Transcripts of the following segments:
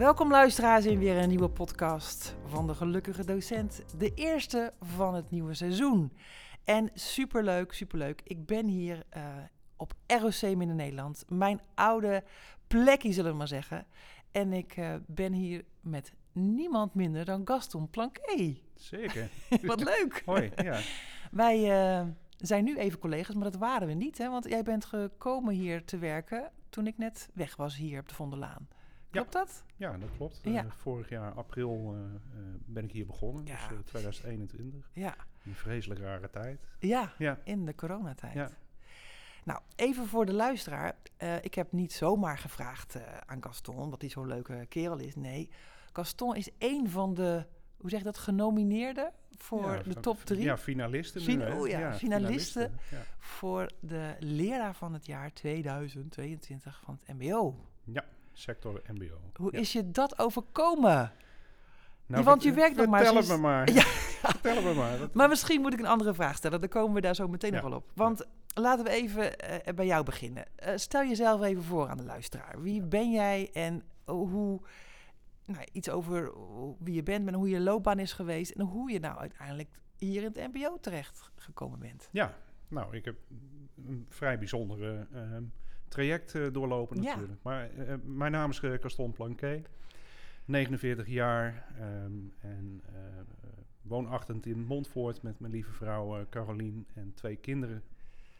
Welkom luisteraars in weer een nieuwe podcast van de Gelukkige Docent. De eerste van het nieuwe seizoen. En superleuk, superleuk. Ik ben hier uh, op ROC Midden Nederland. Mijn oude plekje, zullen we maar zeggen. En ik uh, ben hier met niemand minder dan Gaston Planqué. Zeker. Wat leuk. Hoi, ja. Wij uh, zijn nu even collega's, maar dat waren we niet. Hè? Want jij bent gekomen hier te werken toen ik net weg was hier op de Vondellaan. Klopt ja. dat? Ja, dat klopt. Ja. Uh, vorig jaar april uh, uh, ben ik hier begonnen, Ja. dus 2021. Ja. Een vreselijk rare tijd. Ja, Ja. in de coronatijd. Ja. Nou, even voor de luisteraar. Eh, ik heb niet zomaar gevraagd eh, aan Gaston, omdat hij zo'n leuke kerel is. Nee, Gaston is één van de, hoe zeg je dat, genomineerden voor de top drie. Ja, finalisten Fin- oh ja, finalisten. Ja. Voor de leraar van het jaar 2022 van het MBO. ja, sector mbo. Hoe Ja. is je dat overkomen? Nou, want je werkt nog maar Vertel het me maar. Ja. Vertel het me maar. Dat- Maar misschien moet ik een andere vraag stellen. Dan komen we daar zo meteen Ja. nog wel op. Want laten we even eh, bij jou beginnen. Eh, stel jezelf even voor aan de luisteraar. Wie ben jij en hoe... Nou, iets over wie je bent en hoe je loopbaan is geweest... en hoe je nou uiteindelijk hier in het mbo terecht gekomen bent. Ja, nou, ik heb een vrij bijzondere ehm, traject eh, doorlopen Ja. natuurlijk. Maar eh, mijn naam is eh, Gaston Planqué, 49 jaar ehm, en eh, eh, woonachtig in Montfort met mijn lieve vrouw eh, Carolien en twee kinderen,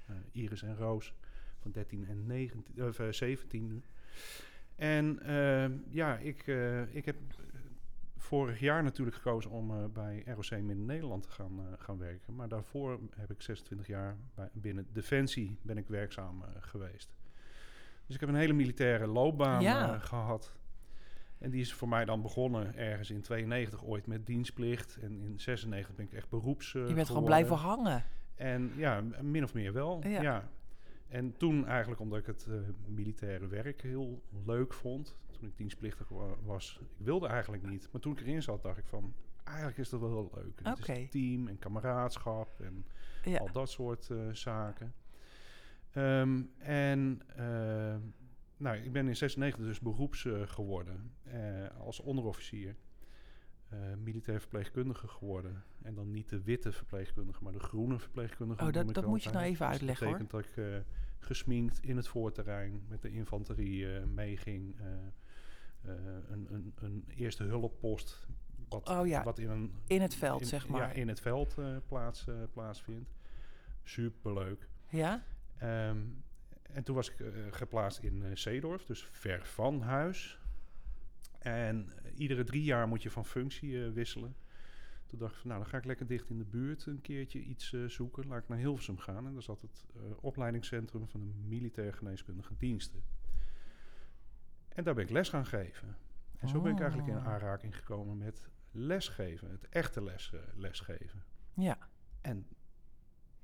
eh, Iris en Roos, van 13 en 19, of, eh, 17 nu. En ehm, ja, ik, eh, ik heb vorig jaar natuurlijk gekozen om eh, bij ROC Midden-Nederland te gaan, eh, gaan werken. Maar daarvoor heb ik 26 jaar bij, binnen Defensie ben ik werkzaam eh, geweest. Dus ik heb een hele militaire loopbaan Ja. eh, gehad. En die is voor mij dan begonnen ergens in 92 ooit met dienstplicht. En in 96 ben ik echt beroeps eh, je bent gewoon blijven hangen. En ja, min of meer wel. Ja. Ja. En toen eigenlijk omdat ik het eh, militaire werk heel leuk vond. Toen ik dienstplichtig wa- was. Ik wilde eigenlijk niet. Maar toen ik erin zat dacht ik van... Eigenlijk is dat wel heel leuk. Het is team en kameraadschap en Ja. al dat soort eh, zaken. Ehm, en eh, nou, ik ben in 96 dus beroeps eh, geworden. eh, als onderofficier. eh, militair verpleegkundige geworden. En dan niet de witte verpleegkundige, maar de groene verpleegkundige. Oh, dat- dat moet je nou even Dus uitleggen, Dat betekent dat ik gesminkt in het voorterrein met de infanterie meeging. een, een, een eerste hulppost. Wat, Oh ja, wat in, een, in het veld, in- zeg maar. Ja, in het veld plaats, plaatsvindt. Superleuk. Ja? Ehm, en toen was ik eh, geplaatst in eh Zeedorf, dus ver van huis. En eh, iedere drie jaar moet je van functie wisselen. Toen dacht ik van, nou, dan ga ik lekker dicht in de buurt een keertje iets zoeken. Laat ik naar Hilversum gaan. En daar zat het opleidingscentrum van de militair geneeskundige diensten. En daar ben ik les gaan geven. En zo ben ik eigenlijk in Oh. aanraking gekomen met lesgeven. Het echte les, lesgeven. Ja. En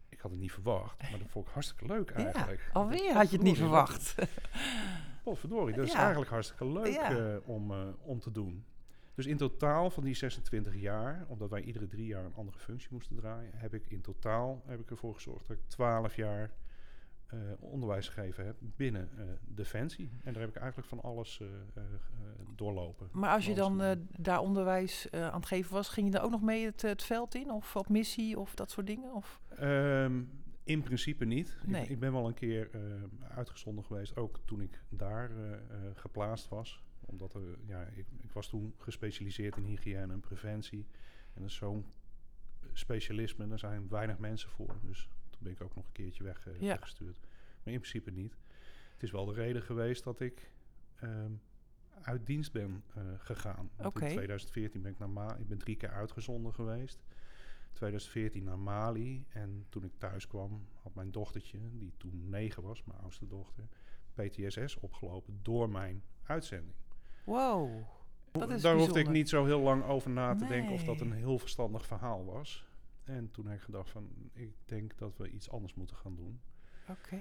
ik had het niet verwacht, maar dat vond ik hartstikke leuk eigenlijk. ja. Alweer had je het niet verwacht. Potverdorie, dat is Ja. eigenlijk hartstikke leuk Ja. eh, om, eh, om te doen. Dus in totaal van die 26 jaar, omdat wij iedere drie jaar een andere functie moesten draaien, heb ik in totaal heb ik ervoor gezorgd dat ik 12 jaar eh, onderwijs gegeven heb binnen eh, Defensie. En daar heb ik eigenlijk van alles eh, doorlopen. Maar als je dan daar onderwijs aan het geven was, ging je dan ook nog mee het, het veld in? Of op missie of dat soort dingen? Of? Ehm, in principe niet. Nee. Ik, ik ben wel een keer uitgezonden geweest, ook toen ik daar geplaatst was. Omdat er, ja, ik, ik was toen gespecialiseerd in hygiëne en preventie. En dat is zo'n specialisme, daar zijn weinig mensen voor. Dus ben ik ook nog een keertje weg, eh, Ja. weggestuurd. Maar in principe niet. Het is wel de reden geweest dat ik ehm, uit dienst ben eh, gegaan. In 2014 ben ik naar Ma ik ben drie keer uitgezonden geweest. 2014 naar Mali. En toen ik thuis kwam, had mijn dochtertje, die toen negen was, mijn oudste dochter, PTSS opgelopen door mijn uitzending. Wow. Dat is Daar hoefde ik bijzonder. niet zo heel lang over na te denken of dat een heel verstandig verhaal was. En toen heb ik gedacht van, ik denk dat we iets anders moeten gaan doen. Oké.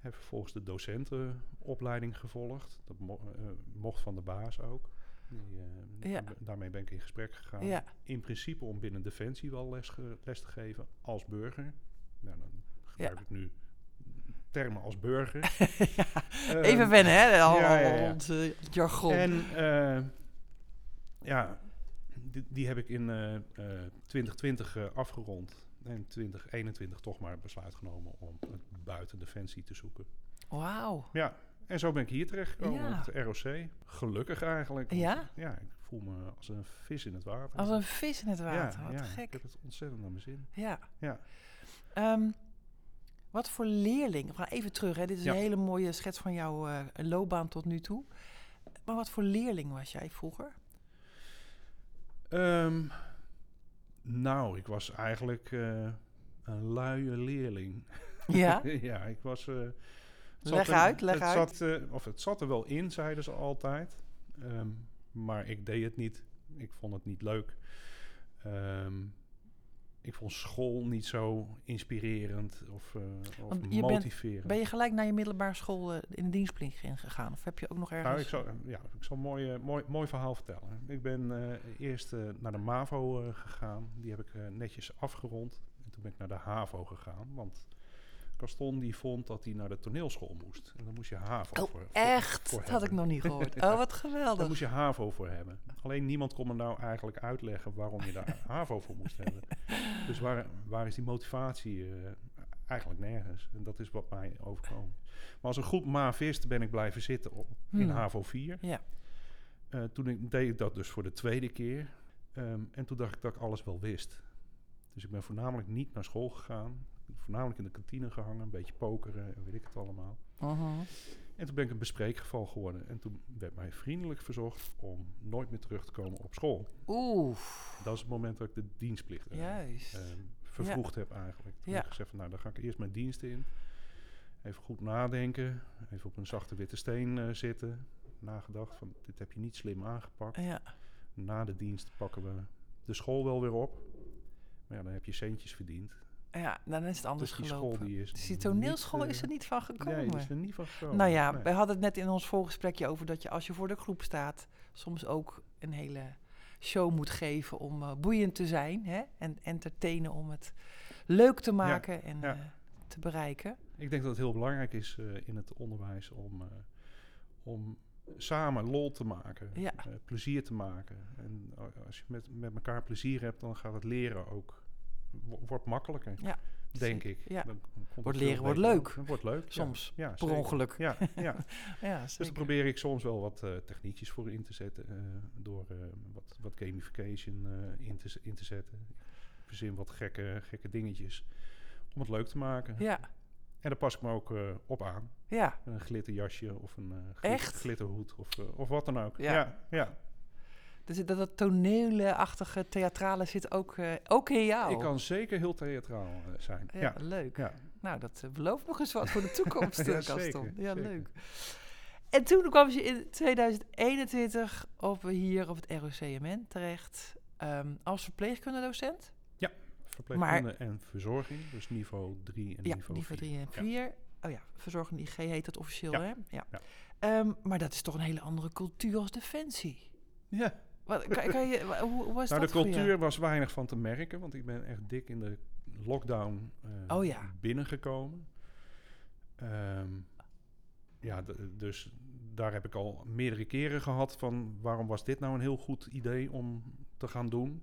Heb vervolgens de docentenopleiding gevolgd. Dat mo- eh, mocht van de baas ook. Die, eh, Ja. da- Daarmee ben ik in gesprek gegaan. Ja. In principe om binnen Defensie wel les, les te geven als burger. Nou, dan gebruik ik nu termen als burger. ja. Ehm, Even wennen, hè? Al, ja, ja, ja. ons eh, jargon. En eh, ja, die, die heb ik in eh, eh, 2020 eh, afgerond. En 2021 toch maar besluit genomen om het buiten Defensie te zoeken. Wauw. Ja, en zo ben ik hier terechtgekomen Ja. op het ROC. Gelukkig eigenlijk. Ja? Ja, ik voel me als een vis in het water. Als een vis in het water. ja, Wat ja, gek. Ik heb het ontzettend naar mijn zin. Ja. Ja. Ehm, wat voor leerling? We gaan even terug. Hè. Dit is een hele mooie schets van jouw eh, loopbaan tot nu toe. Maar wat voor leerling was jij vroeger? Ehm, nou, ik was eigenlijk eh, een luie leerling. Ja? ja, ik was... eh, Leg er- uit, leg het uit. Zat, eh, of het zat er wel in, zeiden ze altijd. Ehm, maar ik deed het niet. Ik vond het niet leuk. Ehm, ik vond school niet zo inspirerend of, eh, of bent- motiverend. Ben je gelijk naar je middelbare school eh, in de dienstplicht ingegaan? Of heb je ook nog ergens... Nou, ik zal, ja, ik zal een mooi, eh, mooi, mooi verhaal vertellen. Ik ben eerst naar de MAVO gegaan. Die heb ik netjes afgerond. En toen ben ik naar de HAVO gegaan. Want Gaston die vond dat hij naar de toneelschool moest. En dan moest je HAVO Oh, voor, echt? voor dat had ik nog niet gehoord. Oh, wat Daar geweldig. moest je HAVO voor hebben. Alleen niemand kon me nou eigenlijk uitleggen waarom je daar HAVO voor moest hebben. Dus waar, waar is die motivatie? eh, eigenlijk nergens. En dat is wat mij overkomen. Maar als een goed mavist ben ik blijven zitten op, in Hmm. HAVO 4. Ja. Eh, toen ik, deed ik dat dus voor de tweede keer. Ehm, en toen dacht ik dat ik alles wel wist. Dus ik ben voornamelijk niet naar school gegaan. Voornamelijk in de kantine gehangen, een beetje pokeren en weet ik het allemaal. En toen ben ik een bespreekgeval geworden. En toen werd mij vriendelijk verzocht om nooit meer terug te komen op school. Oeh, Dat is het moment dat ik de dienstplicht eh, vervroegd heb eigenlijk. Toen Ja. heb ik gezegd van nou, dan ga ik eerst mijn dienst in. Even goed nadenken. Even op een zachte witte steen eh, zitten. Nagedacht van dit heb je niet slim aangepakt. ja. Na de dienst pakken we de school wel weer op. Maar ja, dan heb je centjes verdiend. Ja, dan is het anders dus die gelopen. school die is dus die toneelschool eh, is er niet van gekomen. Nee, is er niet van gekomen. Nou ja, Nee. we hadden het net in ons voorgesprekje over dat je als je voor de groep staat, soms ook een hele show moet geven om eh, boeiend te zijn hè? en entertainen om het leuk te maken en ja. eh, te bereiken. Ik denk dat het heel belangrijk is eh, in het onderwijs om, eh, om samen lol te maken, Ja. eh, plezier te maken. En als je met, met elkaar plezier hebt, dan gaat het leren ook wordt makkelijker, Ja, denk ik. Ja. Dan Wordt leren wordt leuk. wordt leuk. Soms, Ja, per ongeluk. Ja, ja. Ja, Dus daar probeer ik soms wel wat eh, techniekjes voor in te zetten. eh, door eh, wat, wat gamification eh, in, te, in te zetten. Ik verzin wat gekke, gekke dingetjes om het leuk te maken. Ja, En daar pas ik me ook eh, op aan. ja. Een glitterjasje of een eh, glitterhoed of, of wat dan ook. Ja. Ja, ja. Dus dat, dat toneelachtige theatrale zit ook, eh, ook in jou. Ik kan zeker heel theatraal eh, zijn. Ja, Ja, leuk. ja. Nou, dat eh, belooft nog eens wat voor de toekomst, Ja, Gaston. zeker, Ja, zeker. leuk. En toen kwam je in 2021 op, hier op het ROCMN terecht ehm, als verpleegkundedocent. Verpleegkunde en verzorging. Dus niveau 3 en Ja, niveau niveau 4. 3 en 4. Oh ja, verzorgende IG heet het officieel, Ja. hè? Ja. Ja. Ehm, maar dat is toch een hele andere cultuur als defensie. Ja. Wat, kan, kan je, hoe, hoe was Nou, dat de cultuur was weinig van te merken, want ik ben echt dik in de lockdown eh, Oh ja. binnengekomen. Ehm, ja, dus daar heb ik al meerdere keren gehad van waarom was dit nou een heel goed idee om te gaan doen.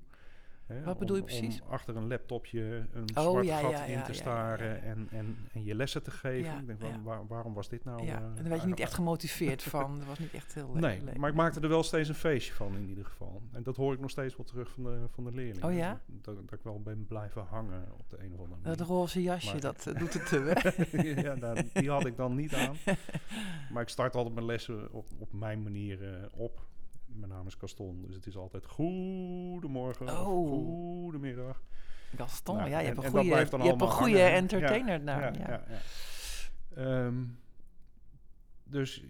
Hè, Wat bedoel je om- precies? Om achter een laptopje een Oh, zwart ja, gat ja, in te staren. En, en, en je lessen te geven. Ik denk, van, waar- waarom was dit nou... ja, eh, en daar werd je niet echt gemotiveerd van. Dat was niet echt heel leuk. Nee, leuk. maar ik maakte er wel steeds een feestje van in ieder geval. En dat hoor ik nog steeds wel terug van de, van de leerlingen. Oh ja? Dat, dat ik wel ben blijven hangen op de een of andere Dat manier. roze jasje, Maar- dat eh, doet het te, ja, nou, die had ik dan niet aan. Maar ik start altijd mijn lessen op, op mijn manier op. Mijn naam is Gaston, dus het is altijd goedemorgen Oh. goedemiddag. Gaston, Nou, ja, je en- hebt een goede, je hebt een goede entertainer naam. ja, Ja. Ehm, dus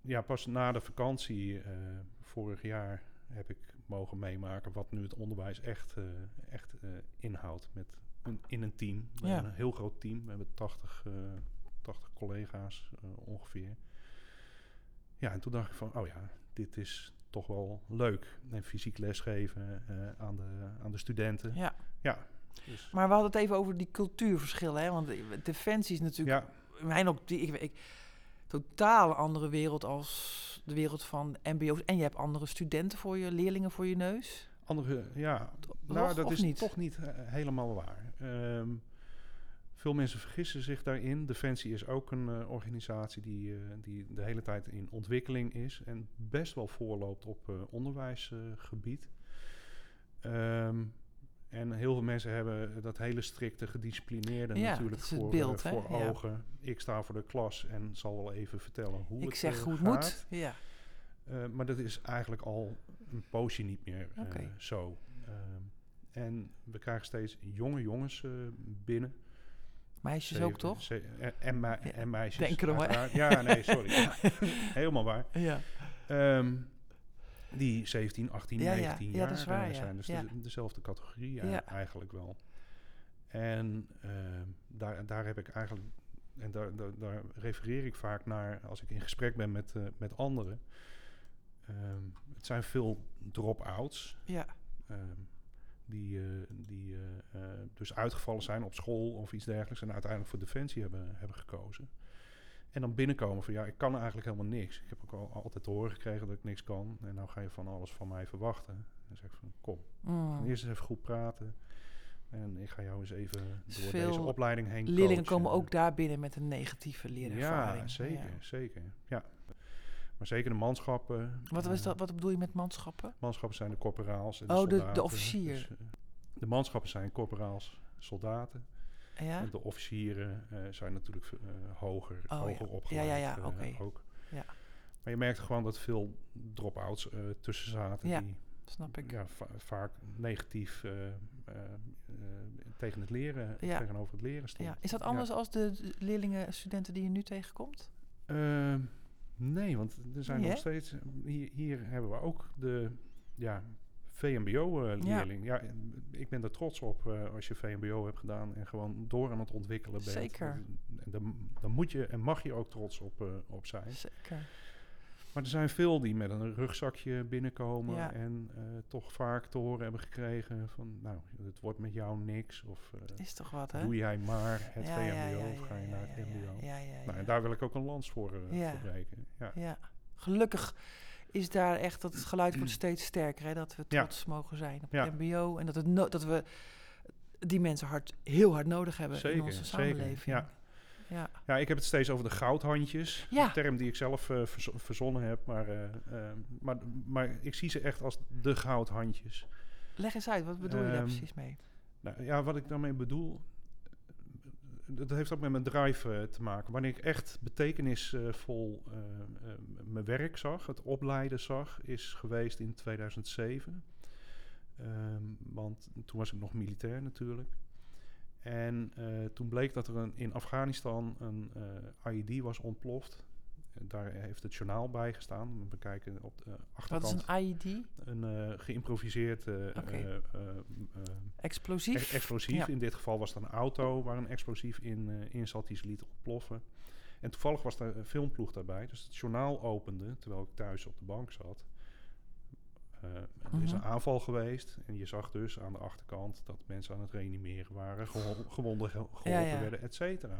ja, pas na de vakantie eh, vorig jaar heb ik mogen meemaken wat nu het onderwijs echt, eh, echt eh, inhoudt met een, in een team. We Ja. een heel groot team. We hebben 80, eh 80 collega's ongeveer. Ja, en toen dacht ik van, oh ja, dit is toch wel leuk. En fysiek lesgeven eh, aan, de, aan de studenten. Ja. Ja. Dus, Maar we hadden het even over die cultuurverschillen. Hè? Want defensie is natuurlijk ja, in mijn optiek, ik, ik, totaal andere wereld als de wereld van mbo's. En je hebt andere studenten voor je, leerlingen voor je neus. andere, ja, Toch? Nou, dat is niet? toch niet eh, helemaal waar. Ehm, veel mensen vergissen zich daarin. Defensie is ook een eh, organisatie die, eh, die de hele tijd in ontwikkeling is en best wel voorloopt op eh, onderwijsgebied. Ehm, en heel veel mensen hebben dat hele strikte, gedisciplineerde Ja, natuurlijk het voor, beeld, hè? voor Ja. ogen. Ik sta voor de klas en zal wel even vertellen hoe ik het zeg hoe het moet. Ja. Maar dat is eigenlijk al een poosje niet meer Oké. zo. Ehm, en we krijgen steeds jonge jongens binnen. Meisjes Zeven- ook, toch? ze- en, Ja, meisjes. denk erom. Ja, nee, sorry. Ja, helemaal waar. Ja. Ehm, die 17, 18, Ja, ja. 19 Ja, jaar dat is waar, ja. zijn. Dus de- dezelfde categorie eigenlijk wel. En ehm, daar, daar heb ik eigenlijk... En daar, daar, daar refereer ik vaak naar als ik in gesprek ben met, eh, met anderen. Ehm, het zijn veel drop-outs. Ja. Die, eh, die eh, eh, dus uitgevallen zijn op school of iets dergelijks en uiteindelijk voor defensie hebben, hebben gekozen. En dan binnenkomen van ja, ik kan eigenlijk helemaal niks. Ik heb ook al, altijd te horen gekregen dat ik niks kan. En nou ga je van alles van mij verwachten. Dan zeg ik van kom, Mm. eerst eens even goed praten. En ik ga jou eens even door Veel deze opleiding heen Leerlingen coachen. komen ook daar binnen met een negatieve leerervaring. Ja, zeker, Ja. zeker. Ja. Maar zeker de manschappen. Wat, was eh, dat, wat bedoel je met manschappen? Manschappen zijn de corporaals en de Oh, de- de soldaten. officier. Dus, eh, de manschappen zijn corporaals, soldaten. Ja? En de officieren eh, zijn natuurlijk hoger, Oh, hoger ja. opgeleid. Ja, ja, ja, oké. ook. Ja. Maar je merkt gewoon dat veel drop-outs tussen zaten Ja, die Snap ik. ja, va- vaak negatief tegen het leren, Ja. tegenover het leren stond. Ja. Is dat anders als de leerlingen, studenten die je nu tegenkomt? Nee, want er zijn Nee, nog steeds... Hier, hier hebben we ook de ja, VMBO-leerling. Ja. ik ben er trots op eh, als je VMBO hebt gedaan... en gewoon door aan het ontwikkelen bent. Zeker. Dan, dan moet je en mag je ook trots op, eh, op zijn. Zeker. Maar er zijn veel die met een rugzakje binnenkomen... Ja. en eh, toch vaak te horen hebben gekregen van... nou, het wordt met jou niks of... eh, Is toch wat, hè? Doe jij maar het Ja, VMBO ja, of ga je naar het MBO? Nou, en daar wil ik ook een lans voor, eh, Ja. voor breken. Ja. Ja, gelukkig is daar echt dat het geluid wordt steeds sterker. Hè? Dat we trots mogen zijn op het MBO. En dat, het no- dat we die mensen hard, heel hard nodig hebben in onze samenleving. ja. Ja. Ja, ik heb het steeds over de goudhandjes. Ja. Een term die ik zelf verzo- verzonnen heb. Maar, eh, eh, maar, maar ik zie ze echt als de goudhandjes. Leg eens uit, wat bedoel je daar Ehm, precies mee? Nou, ja, wat ik daarmee bedoel... Dat heeft ook met mijn drive te maken. Wanneer ik echt betekenisvol mijn werk zag, het opleiden zag, is geweest in 2007. Ehm, want toen was ik nog militair natuurlijk. En eh, toen bleek dat er een, in Afghanistan een eh IED was ontploft. En Daar heeft het journaal bij gestaan. We bekijken op de Wat achterkant is een IED? een eh, geïmproviseerd eh, eh, eh, eh, Explosief? Ex- explosief. Ja. In dit geval was het een auto waar een explosief in, eh, in zat die ze liet ontploffen. En toevallig was er een filmploeg daarbij. Dus het journaal opende terwijl ik thuis op de bank zat. Eh, er is een Mhm. aanval geweest en je zag dus aan de achterkant dat mensen aan het reanimeren waren, gewonden ge- geholpen Ja, ja. werden, et cetera.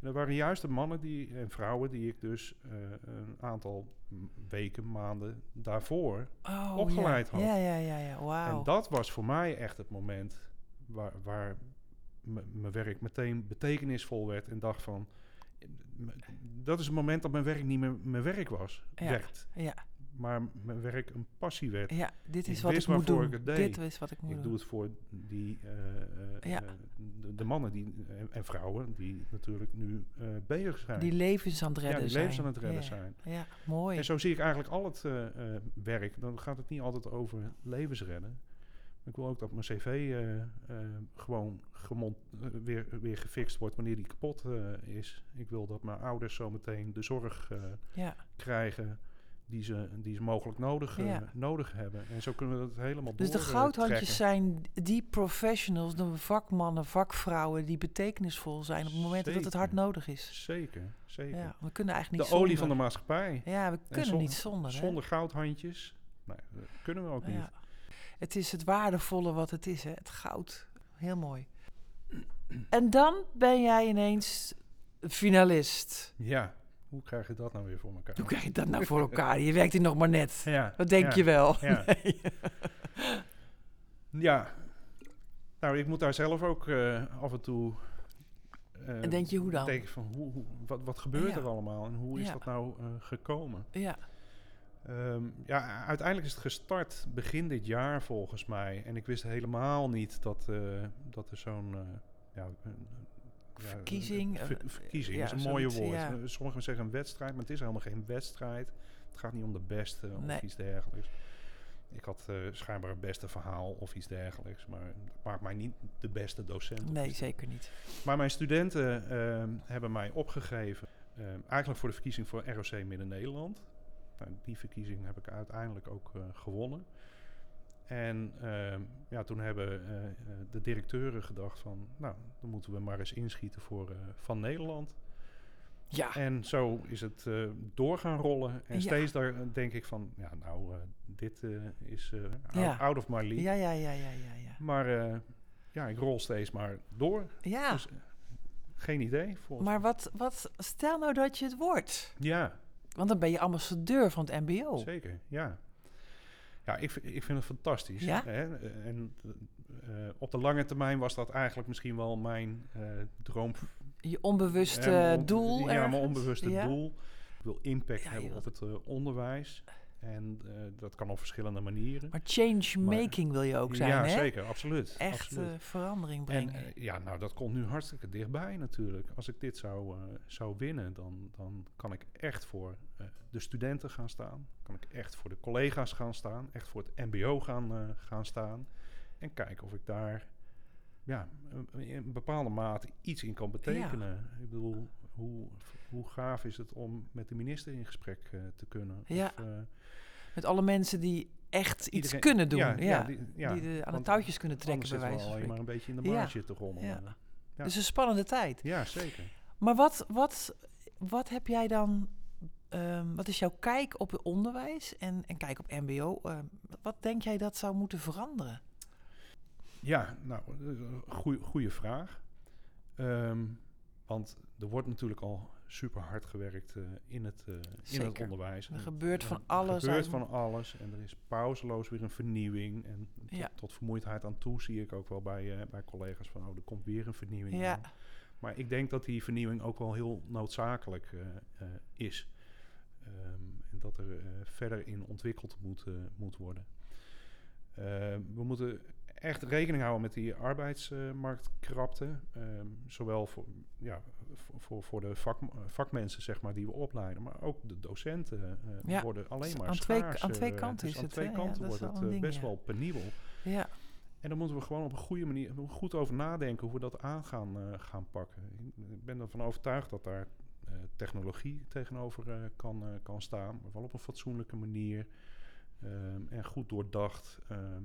En dat waren juist de mannen die, en vrouwen die ik dus eh, een aantal weken, maanden daarvoor oh, opgeleid ja. had. Ja, ja, ja, ja. En dat was voor mij echt het moment waar, waar mijn werk meteen betekenisvol werd en dacht van... Dat is het moment dat mijn werk niet meer mijn werk was, Ja. werd. Ja, Maar mijn werk een passie werd. ja, dit is Ik wat ik moet doen. ik het deed. Dit is wat ik moet Ik doen. doe het voor die, eh, eh, Ja. de, de mannen die, en, en vrouwen die natuurlijk nu eh, bezig zijn. Die levens aan het ja, redden die zijn. levens aan het redden ja. zijn. Ja, mooi. En zo zie ik eigenlijk al het werk. Dan gaat het niet altijd over levensredden. Ik wil ook dat mijn cv gewoon gemont, weer, weer gefixt wordt wanneer die kapot is. Ik wil dat mijn ouders zometeen de zorg Ja, krijgen die ze, die ze mogelijk nodig, eh, nodig hebben. En zo kunnen we dat helemaal Dus de goudhandjes trekken. zijn die professionals, de vakmannen, vakvrouwen die betekenisvol zijn op het moment dat het hard nodig is. Zeker, zeker. Ja, we kunnen eigenlijk de niet olie zonder. van de maatschappij. Ja, we kunnen zon- niet zonder. hè? Zonder goudhandjes, nee, dat kunnen we ook niet. Ja. Het is het waardevolle wat het is, hè? het goud. Heel mooi. En dan ben jij ineens finalist. Ja, hoe krijg je dat nou weer voor elkaar? Hoe krijg je dat nou voor elkaar? Je werkt hier nog maar net. Ja, Dat denk ja, je wel. Ja. Nee. Ja. Nou, ik moet daar zelf ook eh, af en toe... eh, En denk je, hoe dan? Denk van, hoe, hoe- wat, wat gebeurt er allemaal en hoe is dat nou eh, gekomen? Ja, Ehm, ja, uiteindelijk is het gestart begin dit jaar volgens mij. En ik wist helemaal niet dat, dat er zo'n... ja, ja, Verkiezing, eh, verkiezing ja, is een mooie woord. ja. Eh, Sommigen zeggen een wedstrijd, maar het is helemaal geen wedstrijd. Het gaat niet om de beste Nee. of iets dergelijks. Ik had eh, schijnbaar het beste verhaal of iets dergelijks. Maar dat maakt mij niet de beste docent. nee, zeker niet. maar mijn studenten ehm, hebben mij opgegeven, ehm, eigenlijk voor de verkiezing voor ROC Midden-Nederland. Nou, die verkiezing heb ik uiteindelijk ook gewonnen. En ehm, ja, toen hebben eh, eh, de directeuren gedacht van, nou, dan moeten we maar eens inschieten voor eh, Van Nederland. Ja, En zo is het door gaan rollen. En Ja. steeds daar denk ik van, ja, nou, dit is out, Ja. out of my league. ja, ja, ja, ja, ja. Ja, Maar ja, ik rol steeds maar door. ja. Dus, geen idee. Maar wat, wat, stel nou dat je het wordt. Ja, Want dan ben je ambassadeur van het mbo. zeker. Ja, ja ik, vind- ik vind het fantastisch. Ja? Hè? En eh, op de lange termijn was dat eigenlijk misschien wel mijn eh, droom. Je onbewuste Eh, on- doel. Ja, mijn onbewuste Ja. doel. Ik wil impact hebben op het eh, onderwijs. En eh, dat kan op verschillende manieren. Maar change making wil je ook zijn, ja, hè? zeker. Absoluut. Echt absoluut. eh, verandering En brengen. eh, ja, nou, dat komt nu hartstikke dichtbij natuurlijk. Als ik dit zou, zou winnen, dan, dan kan ik echt voor de studenten gaan staan. Kan ik echt voor de collega's gaan staan. Echt voor het mbo gaan, gaan staan. En kijken of ik daar ja, in een bepaalde mate iets in kan betekenen. Ik bedoel, hoe, hoe gaaf is het om met de minister in gesprek eh, te kunnen? Ja. Of, eh, Met alle mensen die echt iets iedereen- kunnen doen. Ja, die, de, aan de touwtjes kunnen trekken, bij wijze van spreken. maar een beetje in de marge te rommelen. Ja. Ja. Dus een spannende tijd. ja, zeker. Maar wat, wat, wat heb jij dan... ehm, wat is jouw kijk op het onderwijs en, en kijk op mbo? Ehm, wat denk jij dat zou moeten veranderen? Ja, nou, goede vraag. Ehm, want er wordt natuurlijk al super hard gewerkt eh, in, het, eh, in het onderwijs. Er gebeurt van alles Er gebeurt van alles en er is pauzeloos weer een vernieuwing. En tot, Ja. tot vermoeidheid aan toe zie ik ook wel bij, eh, bij collega's van, oh, er komt weer een vernieuwing Ja. aan. Maar ik denk dat die vernieuwing ook wel heel noodzakelijk is. Ehm, en dat er verder in ontwikkeld moet, moet worden. Ehm, we moeten echt rekening houden met die arbeidsmarktkrapte. Ehm, zowel voor, ja, voor- voor, de vak, vakmensen zeg maar, die we opleiden, maar ook de docenten eh, Ja, worden alleen dus maar aan twee- aan twee eh, kanten dus is aan het, twee kanten is wordt het eh, ding, best wel penibel. Ja, En dan moeten we gewoon op een goede manier goed over nadenken hoe we dat aan gaan, eh, gaan pakken. Ik ben ervan overtuigd dat daar eh, technologie tegenover eh, kan, eh, kan staan, maar wel op een fatsoenlijke manier ehm, en goed doordacht ehm,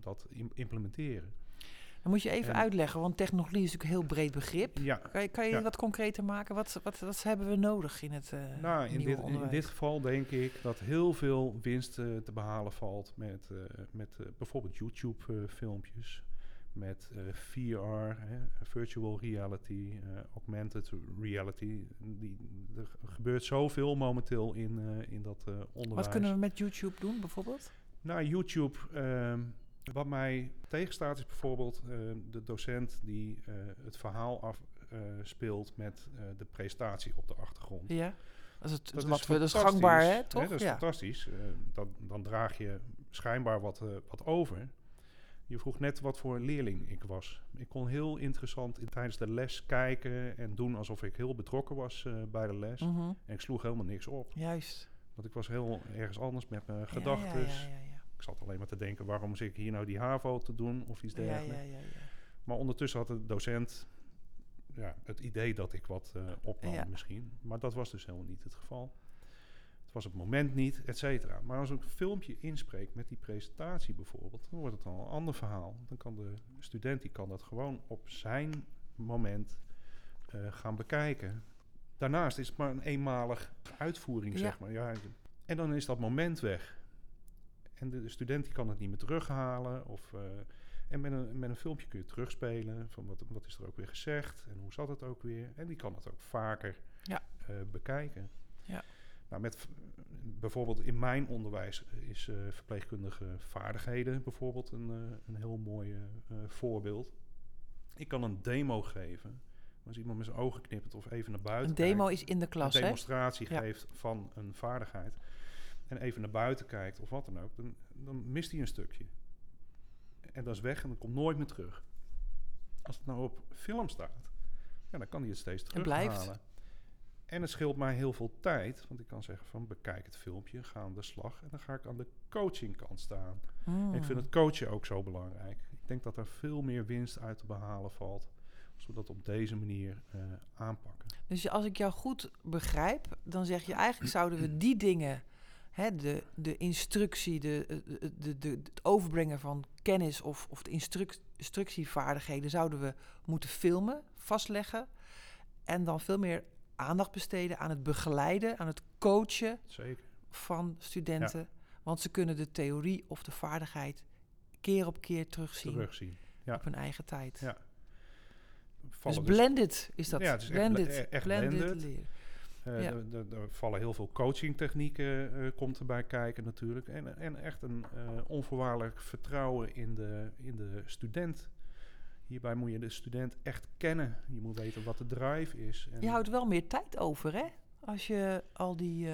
dat im- implementeren. Dan moet je even En- uitleggen, want technologie is natuurlijk een heel breed begrip. Ja, Kan je, kan je Ja. wat concreter maken? Wat, wat, wat hebben we nodig in het eh nou, in nieuwe dit, in onderwijs? dit geval denk ik dat heel veel winst eh, te behalen valt met, eh, met bijvoorbeeld YouTube-filmpjes. met VR, hè, virtual reality, augmented reality. Die, er gebeurt zoveel momenteel in, in dat onderwijs. Wat kunnen we met YouTube doen, bijvoorbeeld? Nou, YouTube. ehm, wat mij tegenstaat is bijvoorbeeld eh, de docent die eh, het verhaal afspeelt met eh, de presentatie op de achtergrond. Ja. Dat is, het, Dat wat is we, dat is gangbaar, hè, toch? dat is ja. fantastisch. Dan, dan draag je schijnbaar wat, wat over. Je vroeg net wat voor leerling ik was. Ik kon heel interessant in, tijdens de les kijken en doen alsof ik heel betrokken was bij de les. Mhm, En ik sloeg helemaal niks op. Juist. Want ik was heel ergens anders met mijn gedachten. Ja, ja. Ik zat alleen maar te denken, waarom zit ik hier nou die HAVO te doen of iets Ja, ja, dergelijks. ja, ja. Maar ondertussen had de docent ja, het idee dat ik wat eh opnam misschien. Maar dat was dus helemaal niet het geval. Het was het moment niet, et cetera. Maar als ik een filmpje inspreek met die presentatie bijvoorbeeld, dan wordt het dan een ander verhaal. Dan kan de student die kan dat gewoon op zijn moment eh, gaan bekijken. Daarnaast is het maar een eenmalig uitvoering, zeg maar. Ja, en dan is dat moment weg. En de, de student die kan het niet meer terughalen. Of, eh, en met een, met een filmpje kun je terugspelen. Van wat, wat is er ook weer gezegd en hoe zat het ook weer. En die kan het ook vaker Ja. eh, bekijken. Ja. Nou, met, bijvoorbeeld in mijn onderwijs is eh, verpleegkundige vaardigheden bijvoorbeeld een, een heel mooi voorbeeld. Ik kan een demo geven. Als iemand met zijn ogen knippert of even naar buiten Een demo kijkt, is in de klas, een hè? demonstratie Ja. geeft van een vaardigheid en even naar buiten kijkt of wat dan ook, dan, dan mist hij een stukje. En dat is weg en dat komt nooit meer terug. Als het nou op film staat, ja, dan kan hij het steeds terughalen. En het scheelt mij heel veel tijd, want ik kan zeggen van bekijk het filmpje, ga aan de slag en dan ga ik aan de coachingkant staan. Hmm. En ik vind het coachen ook zo belangrijk. Ik denk dat er veel meer winst uit te behalen valt, als we dat op deze manier eh, aanpakken. Dus als ik jou goed begrijp, dan zeg je eigenlijk zouden we die dingen, hè, de, de instructie, de, de, de, de, het overbrengen van kennis of, of de instruc- instructievaardigheden, zouden we moeten filmen, vastleggen. En dan veel meer aandacht besteden aan het begeleiden, aan het coachen Zeker. van studenten. Want ze kunnen de theorie of de vaardigheid keer op keer terugzien terugzien. Ja. op hun eigen tijd. Ja. Dus Vallen blended is dat. Ja, het is echt blended, ble- e- echt blended blended. leren. Eh, ja. er- vallen heel veel coachingtechnieken eh komt erbij kijken natuurlijk. En, en echt een eh, onvoorwaardelijk vertrouwen in de, in de student. Hierbij moet je de student echt kennen. Je moet weten wat de drive is. En Je houdt wel meer tijd over, hè? Als je al die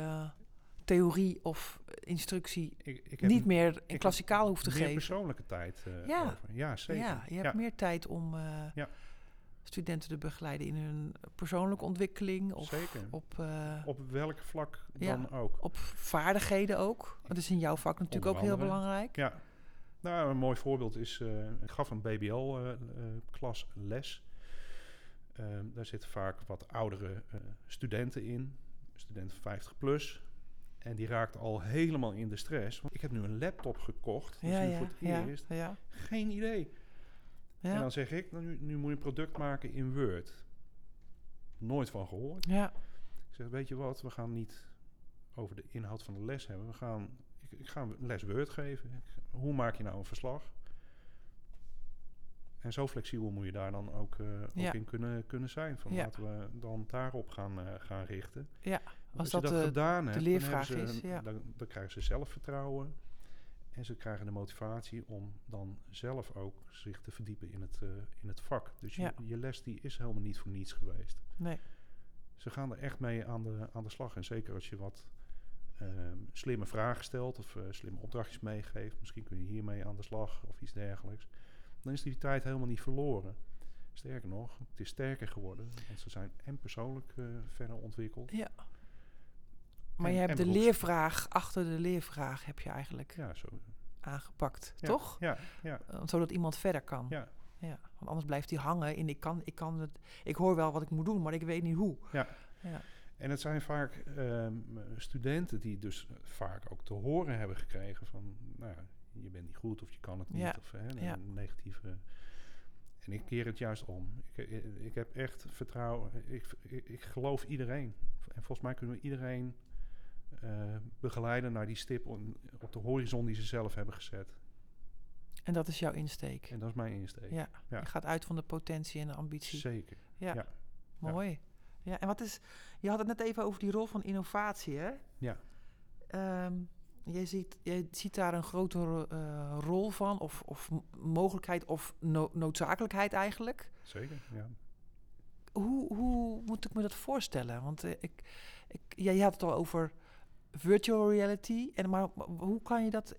theorie of instructie ik, ik heb niet meer in klassikaal hoeft te meer geven. persoonlijke tijd Ja. over. Ja, zeker. Ja, je hebt meer tijd om Ja. Studenten te begeleiden in hun persoonlijke ontwikkeling of Zeker. op, eh, Op welk vlak Ja. dan ook. op vaardigheden ook. Dat is in jouw vak natuurlijk ook heel belangrijk. Ja. Nou, een mooi voorbeeld is, eh, ik gaf een BBL-klas les. Ehm, daar zitten vaak wat oudere eh, studenten in, studenten 50 plus. En die raakten al helemaal in de stress. Want ik heb nu een laptop gekocht. Dus Ja, nu ja, voor het ja, eerst. ja, Geen idee. En dan zeg ik, nou, nu, nu moet je een product maken in Word. Nooit van gehoord. ja. Ik zeg, weet je wat, we gaan niet over de inhoud van de les hebben. We gaan, ik, ik ga een les Word geven. Hoe maak je nou een verslag? En zo flexibel moet je daar dan ook, eh, ook in kunnen, kunnen zijn. Van Ja. Laten we dan daarop gaan, eh, gaan richten. Ja, als je dat, dat eh, gedaan hebt, leervraag dan, is, ja. dan, dan krijgen ze zelfvertrouwen. En ze krijgen de motivatie om dan zelf ook zich te verdiepen in het, eh, in het vak. Dus je, Ja. je les die is helemaal niet voor niets geweest Nee. ze gaan er echt mee aan de, aan de slag. En zeker als je wat ehm, slimme vragen stelt of eh, slimme opdrachtjes meegeeft. Misschien kun je hiermee aan de slag of iets dergelijks. Dan is die tijd helemaal niet verloren. Sterker nog, het is sterker geworden. Want ze zijn en persoonlijk eh, verder ontwikkeld. Ja. Maar En- je hebt de leervraag, achter de leervraag heb je eigenlijk Ja, zo. aangepakt, Ja, toch? Ja, ja, Eh, Zodat iemand verder kan. ja, Ja, want anders blijft hij hangen in ik kan, ik kan het, ik hoor wel wat ik moet doen, maar ik weet niet hoe. ja. Ja, En het zijn vaak ehm, studenten die dus vaak ook te horen hebben gekregen van, nou je bent niet goed of je kan het niet. Ja, Of hè, een negatieve. En ik keer het juist om. Ik, ik, ik heb echt vertrouwen. Ik, ik, geloof iedereen. En volgens mij kunnen we iedereen eh, begeleiden naar die stip on- op de horizon die ze zelf hebben gezet. en dat is jouw insteek. En dat is mijn insteek. Ja, Ja. je gaat uit van de potentie en de ambitie. Zeker. Ja, ja. mooi. Ja, en wat is, je had het net even over die rol van innovatie, hè? Ja. Ehm, jij, ziet, jij ziet daar een grotere eh, rol van, of, of mogelijkheid, of no- noodzakelijkheid eigenlijk. Zeker, ja. Hoe, hoe moet ik me dat voorstellen? Want eh, ik, ik, jij had het al over virtual reality. En maar hoe kan je dat.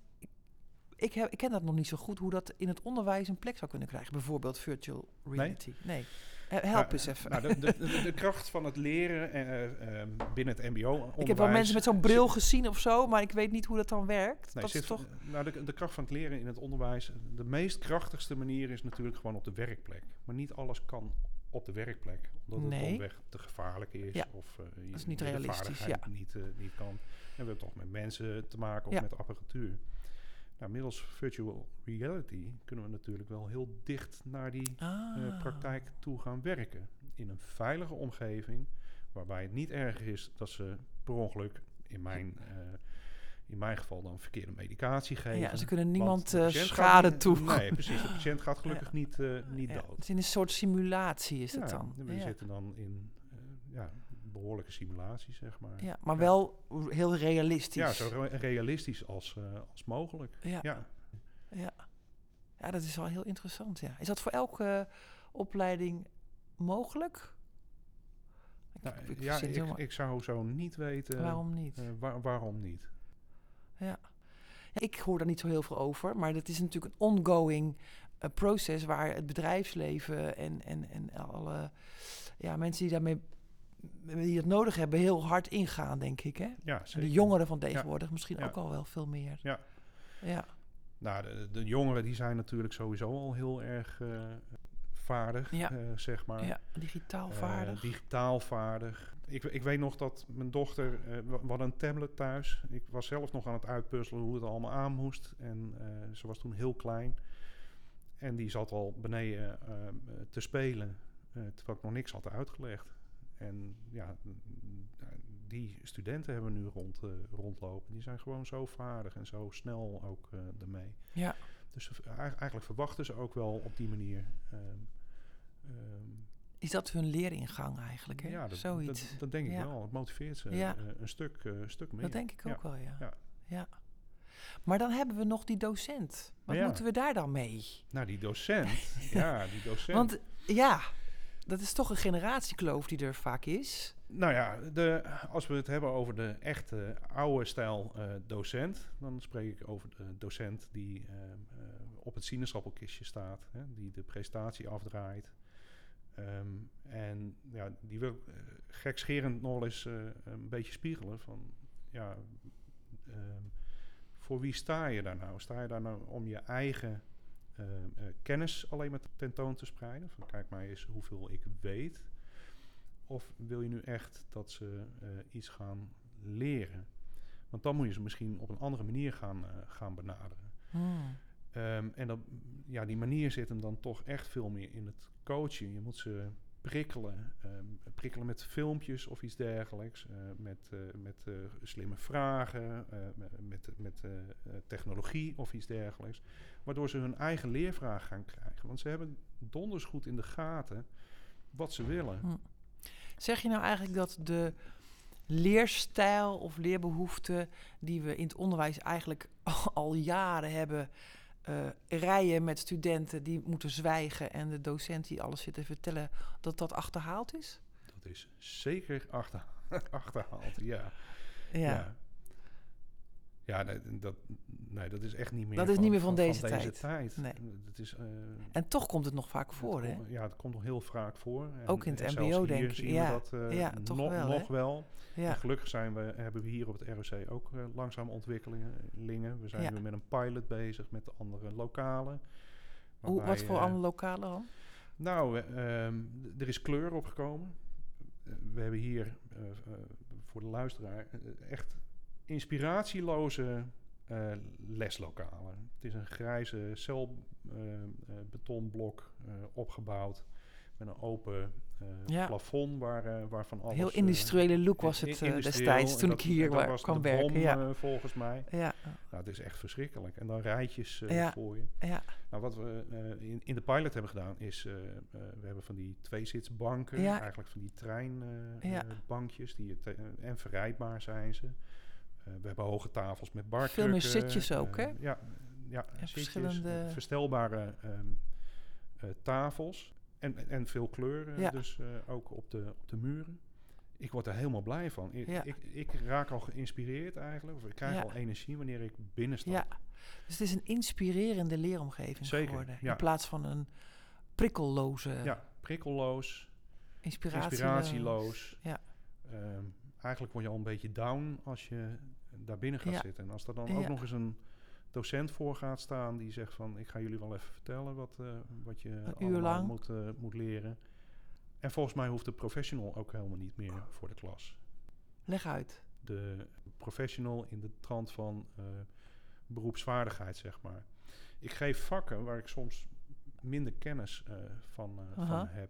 ik- heb, ik ken dat nog niet zo goed, hoe dat in het onderwijs een plek zou kunnen krijgen. Bijvoorbeeld virtual reality. Nee. Eh, Help Nou, eens even. Nou, de, de, kracht van het leren eh, ehm, binnen het mbo ik heb wel mensen met zo'n bril gezien of zo, maar ik weet niet hoe dat dan werkt. Nee, dat zit- is toch. nou, de, de kracht van het leren in het onderwijs, de meest krachtigste manier is natuurlijk gewoon op de werkplek. Maar niet alles kan op de werkplek. Omdat Nee. het domweg te gevaarlijk is. Ja, Of eh, je dat is niet realistisch, ja. niet, eh, niet kan. En we hebben toch met mensen te maken of Ja. met apparatuur. Nou, middels virtual reality kunnen we natuurlijk wel heel dicht naar die Ah. eh, praktijk toe gaan werken. In een veilige omgeving, waarbij het niet erg is dat ze per ongeluk, in mijn, eh, in mijn geval dan verkeerde medicatie geven. Ja, ze kunnen niemand gaat schade niet- toe. Nee, precies. De patiënt gaat gelukkig niet, niet Ja, dood. het is in een soort simulatie is het Ja, dan. We zitten dan in ja, behoorlijke simulatie, zeg maar. Ja, maar Ja. wel heel realistisch. Ja, zo re- realistisch als, eh, als mogelijk. Ja. Ja. Ja. ja, dat is wel heel interessant. Ja. Is dat voor elke opleiding mogelijk? Ik- Nou, ik ja, ik, ik zou zo niet weten Waarom niet? eh, waar- waarom niet. Ja. Ik hoor daar niet zo heel veel over, maar dat is natuurlijk een ongoing eh, proces waar het bedrijfsleven en, en, en alle ja, mensen die daarmee die het nodig hebben, heel hard ingaan, denk ik. Hè? Ja, En zeker. de jongeren van tegenwoordig misschien Ja. ook al wel veel meer. Ja. Ja, Nou, de, de jongeren die zijn natuurlijk sowieso al heel erg eh, vaardig, Ja. eh, zeg maar. ja. digitaal Eh, vaardig. digitaal vaardig. Ik, ik weet nog dat mijn dochter, we hadden een tablet thuis. Ik was zelf nog aan het uitpuzzelen hoe het allemaal aan moest. En ze was toen heel klein. En die zat al beneden te spelen, terwijl ik nog niks had uitgelegd. En ja, die studenten hebben we nu rond, eh, rondlopen. Die zijn gewoon zo vaardig en zo snel ook eh ermee. ja. Dus eigenlijk verwachten ze ook wel op die manier. ehm, ehm, Is dat hun leeringang eigenlijk? Hè? ja, dat, Zoiets. Dat, dat denk ik Ja. wel. Het motiveert ze Ja. eh, een stuk, stuk meer. dat denk ik ook wel, ja. Ja. Maar dan hebben we nog die docent. Wat moeten we daar dan mee? Nou, die docent. ja, die docent. Want ja, dat is toch een generatiekloof die er vaak is. Nou ja, de, als we het hebben over de echte oude stijl eh, docent, dan spreek ik over de docent die ehm, eh, op het sinaasappelkistje staat, hè, die de presentatie afdraait. Ehm, en ja, die wil eh, gekscherend nog eens eh, een beetje spiegelen van, ja, ehm, voor wie sta je daar nou? Sta je daar nou om je eigen eh, kennis alleen maar tentoon te spreiden? Van kijk maar eens hoeveel ik weet. Of wil je nu echt dat ze eh, iets gaan leren? Want dan moet je ze misschien op een andere manier gaan, eh, gaan benaderen. Hmm. Ehm, en dat, ja, die manier zit hem dan toch echt veel meer in het coachen. Je moet ze prikkelen. ehm, prikkelen met filmpjes of iets dergelijks. eh, met eh, met eh, slimme vragen. eh, me- met, met eh, eh, technologie of iets dergelijks. Waardoor ze hun eigen leervraag gaan krijgen. Want ze hebben donders goed in de gaten wat ze willen. Hm. Zeg je nou eigenlijk dat de leerstijl of leerbehoeften die we in het onderwijs eigenlijk al jaren hebben, eh, rijen met studenten die moeten zwijgen en de docent die alles zit te vertellen, dat dat achterhaald is? Dat is zeker achter, achterhaald, ja. Ja. Ja, ja nee, dat, nee, dat is echt niet meer Dat is niet meer van deze tijd. tijd. Nee. Dat is, eh, En toch komt het nog vaak voor, hè? Ja, het komt nog heel vaak voor. En, Ook in het MBO, denk ik. Ja, we dat eh, ja, toch nog, wel, nog wel. En Ja. gelukkig zijn we, hebben we hier op het ROC ook eh, langzaam ontwikkelingen. We zijn Ja. nu met een pilot bezig met de andere lokalen. Hoe, wat voor andere lokalen dan? nou, eh, ehm, er is kleur opgekomen. We hebben hier voor de luisteraar echt inspiratieloze eh, leslokalen. Het is een grijze celbetonblok eh, opgebouwd met een open eh, Ja. plafond waar, eh, waarvan alles... Heel eh, industriële look was het eh, destijds En toen dat- ik hier dat wa- was kwam werken. bom, ja. eh, volgens mij. Ja, Nou, het is echt verschrikkelijk. En dan rijtjes eh, Ja. voor je. ja, Nou, wat we eh, in, in de pilot hebben gedaan is, eh, eh, we hebben van die tweezitsbanken, eigenlijk van die treinbankjes, die het, eh, en verrijdbaar zijn ze. Eh, we hebben hoge tafels met barkrukken. Veel meer zitjes ook, eh, hè? Ja, ja zitjes, verschillende- eh, verstelbare ehm, eh, tafels en, en veel kleuren, Ja. dus ook op de, op de muren. Ik word er helemaal blij van. Ik, Ja. ik, ik raak al geïnspireerd eigenlijk, of ik krijg Ja. al energie wanneer ik binnenstap. ja. Dus het is een inspirerende leeromgeving Zeker, geworden. In plaats van een prikkelloze Ja, prikkelloos, inspiratieloos. inspiratieloos. Ja. Ehm, eigenlijk word je al een beetje down als je daar binnen gaat Ja. zitten. En als er dan ook Ja. nog eens een docent voor gaat staan die zegt van... ik ga jullie wel even vertellen wat, eh, wat je allemaal lang. moet, eh, moet leren. En volgens mij hoeft de professional ook helemaal niet meer voor de klas. Leg uit. De professional in de trant van uh, beroepswaardigheid, zeg maar. Ik geef vakken waar ik soms minder kennis van, uh, van heb.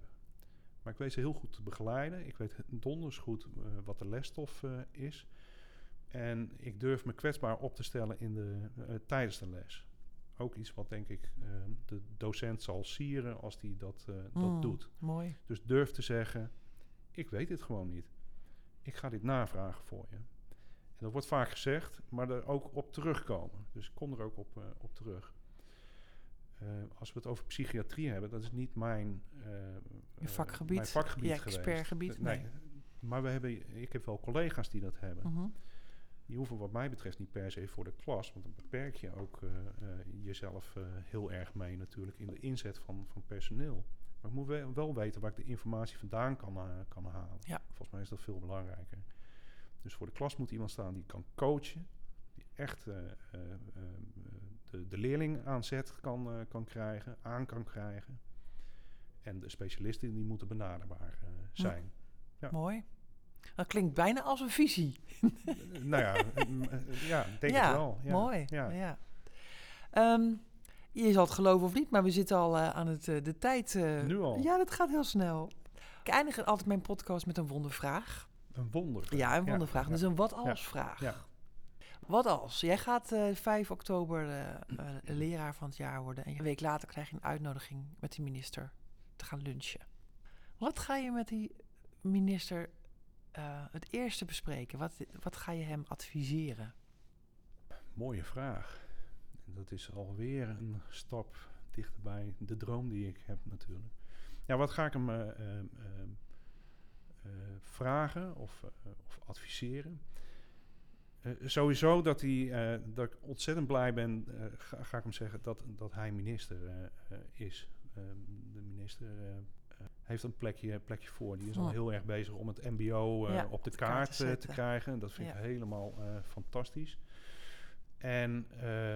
Maar ik weet ze heel goed te begeleiden. Ik weet donders goed wat de lesstof is. En ik durf me kwetsbaar op te stellen in de, tijdens de les ook iets wat denk ik de docent zal sieren als die dat, dat Mm, doet. Mooi. Dus durf te zeggen, ik weet dit gewoon niet. Ik ga dit navragen voor je. En dat wordt vaak gezegd, maar er ook op terugkomen. Dus ik kom er ook op, op terug. Uh, als we het over psychiatrie hebben, dat is niet mijn, uh, je vakgebied, mijn vakgebied geweest. expertgebied. Nee. nee. Maar we hebben, ik heb wel collega's die dat hebben. Mm -hmm. Die hoeven wat mij betreft niet per se voor de klas. Want dan beperk je ook uh, uh, jezelf uh, heel erg mee natuurlijk in de inzet van, van personeel. Maar ik moet wel, wel weten waar ik de informatie vandaan kan, kan halen. Ja. Volgens mij is dat veel belangrijker. Dus voor de klas moet iemand staan die kan coachen. Die echt de, de leerling aan zet kan, kan krijgen, aan kan krijgen. En de specialisten die moeten benaderbaar zijn. Ja. Mooi. Dat klinkt bijna als een visie. nou ja, ja denk ja, ik wel. Ja, mooi. Ja. ja. Um, je zal het geloven of niet, maar we zitten al uh, aan het, uh, de tijd. Uh, nu al? Ja, dat gaat heel snel. Ik eindig altijd mijn podcast met een wondervraag. Een wondervraag? Ja, een wondervraag. Dus een wat-als-vraag. Ja. Wat als? Jij gaat 5 oktober leraar van het jaar worden. En een week later krijg je een uitnodiging met die minister te gaan lunchen. Wat ga je met die minister uh, het eerste bespreken? Wat, wat ga je hem adviseren? Mooie vraag. Dat is alweer een stap dichterbij de droom die ik heb natuurlijk. Ja, wat ga ik hem uh, uh, vragen of, of adviseren? Sowieso dat, hij, dat ik ontzettend blij ben, ga, ga, ik hem zeggen, dat, dat hij minister is. de minister heeft een plekje, plekje voor. Die is al heel erg bezig om het MBO uh, ja, op de kaart, kaart te, te, krijgen. Dat vind ja. ik helemaal uh, fantastisch. En uh,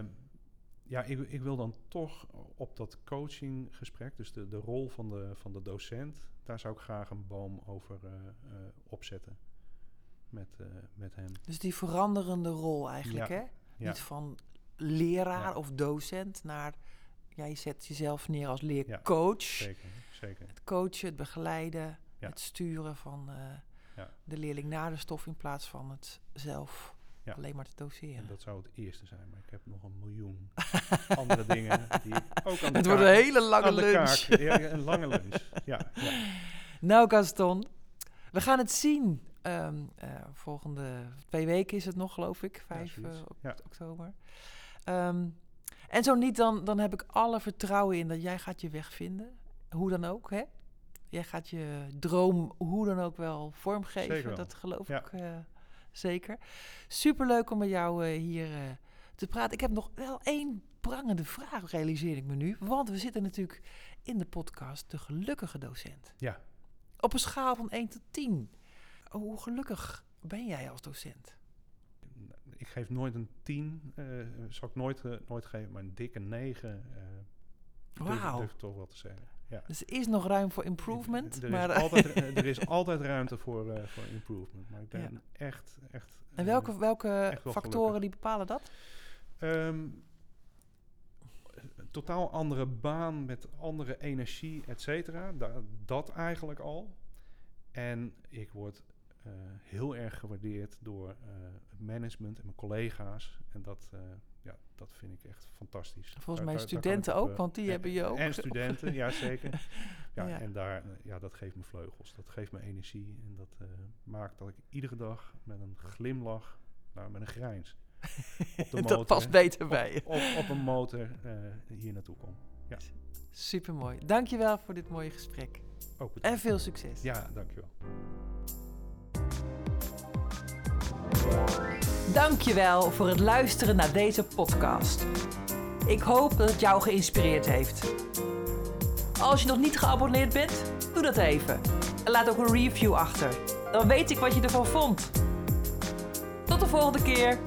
ja, ik, ik, wil dan toch op dat coachinggesprek, dus de, de rol van de, van de docent, daar zou ik graag een boom over opzetten met, met hem. Dus die veranderende rol eigenlijk, ja. hè? Niet van leraar of docent naar jij zet jezelf neer als leercoach. zeker, zeker. Het coachen, het begeleiden, het sturen van uh, ja. de leerling naar de stof in plaats van het zelf alleen maar te doseren. En dat zou het eerste zijn, maar ik heb nog een miljoen andere dingen die ook aan de Het wordt een hele lange lunch. Ja, een lange lunch, ja, Nou Gaston, we gaan het zien. Um, uh, volgende twee weken is het nog, geloof ik, 5 uh, oktober. Um, en zo niet, dan, dan heb ik alle vertrouwen in dat jij gaat je weg vinden. Hoe dan ook, hè? Jij gaat je droom hoe dan ook wel vormgeven. Zeker wel. Dat geloof ja. ik uh, zeker. Superleuk om met jou hier te praten. Ik heb nog wel één prangende vraag, realiseer ik me nu. Want we zitten natuurlijk in de podcast De Gelukkige Docent. Ja. Op een schaal van 1 tot 10. Hoe gelukkig ben jij als docent? ik geef nooit een 10, uh, zal ik nooit, uh, nooit geven, maar een dikke 9. Uh, Wauw. Durf, ik toch wel te zeggen. Ja. Dus er is nog ruim voor improvement. Er, maar is, altijd, er is altijd ruimte voor, voor improvement. Maar ik ben ja. echt, echt. En welke, welke factoren gelukkig. die bepalen dat? Um, totaal andere baan met andere energie, et cetera. Da dat eigenlijk al. En ik word heel erg gewaardeerd door uh, het management en mijn collega's. En dat, uh, ja, dat vind ik echt fantastisch. Volgens mij daar, studenten daar ook, op, want die hebben je ook. En studenten, ja zeker. Ja, ja, En daar, ja, dat geeft me vleugels, dat geeft me energie. En dat maakt dat ik iedere dag met een glimlach, nou met een grijns, op de motor, dat past beter bij je. Op, op, op een motor hier naartoe kom. Ja. Supermooi. Dankjewel voor dit mooie gesprek. Ook en veel succes. Ja, dankjewel. Dankjewel voor het luisteren naar deze podcast. Ik hoop dat het jou geïnspireerd heeft. Als je nog niet geabonneerd bent, doe dat even. En laat ook een review achter. Dan weet ik wat je ervan vond. Tot de volgende keer.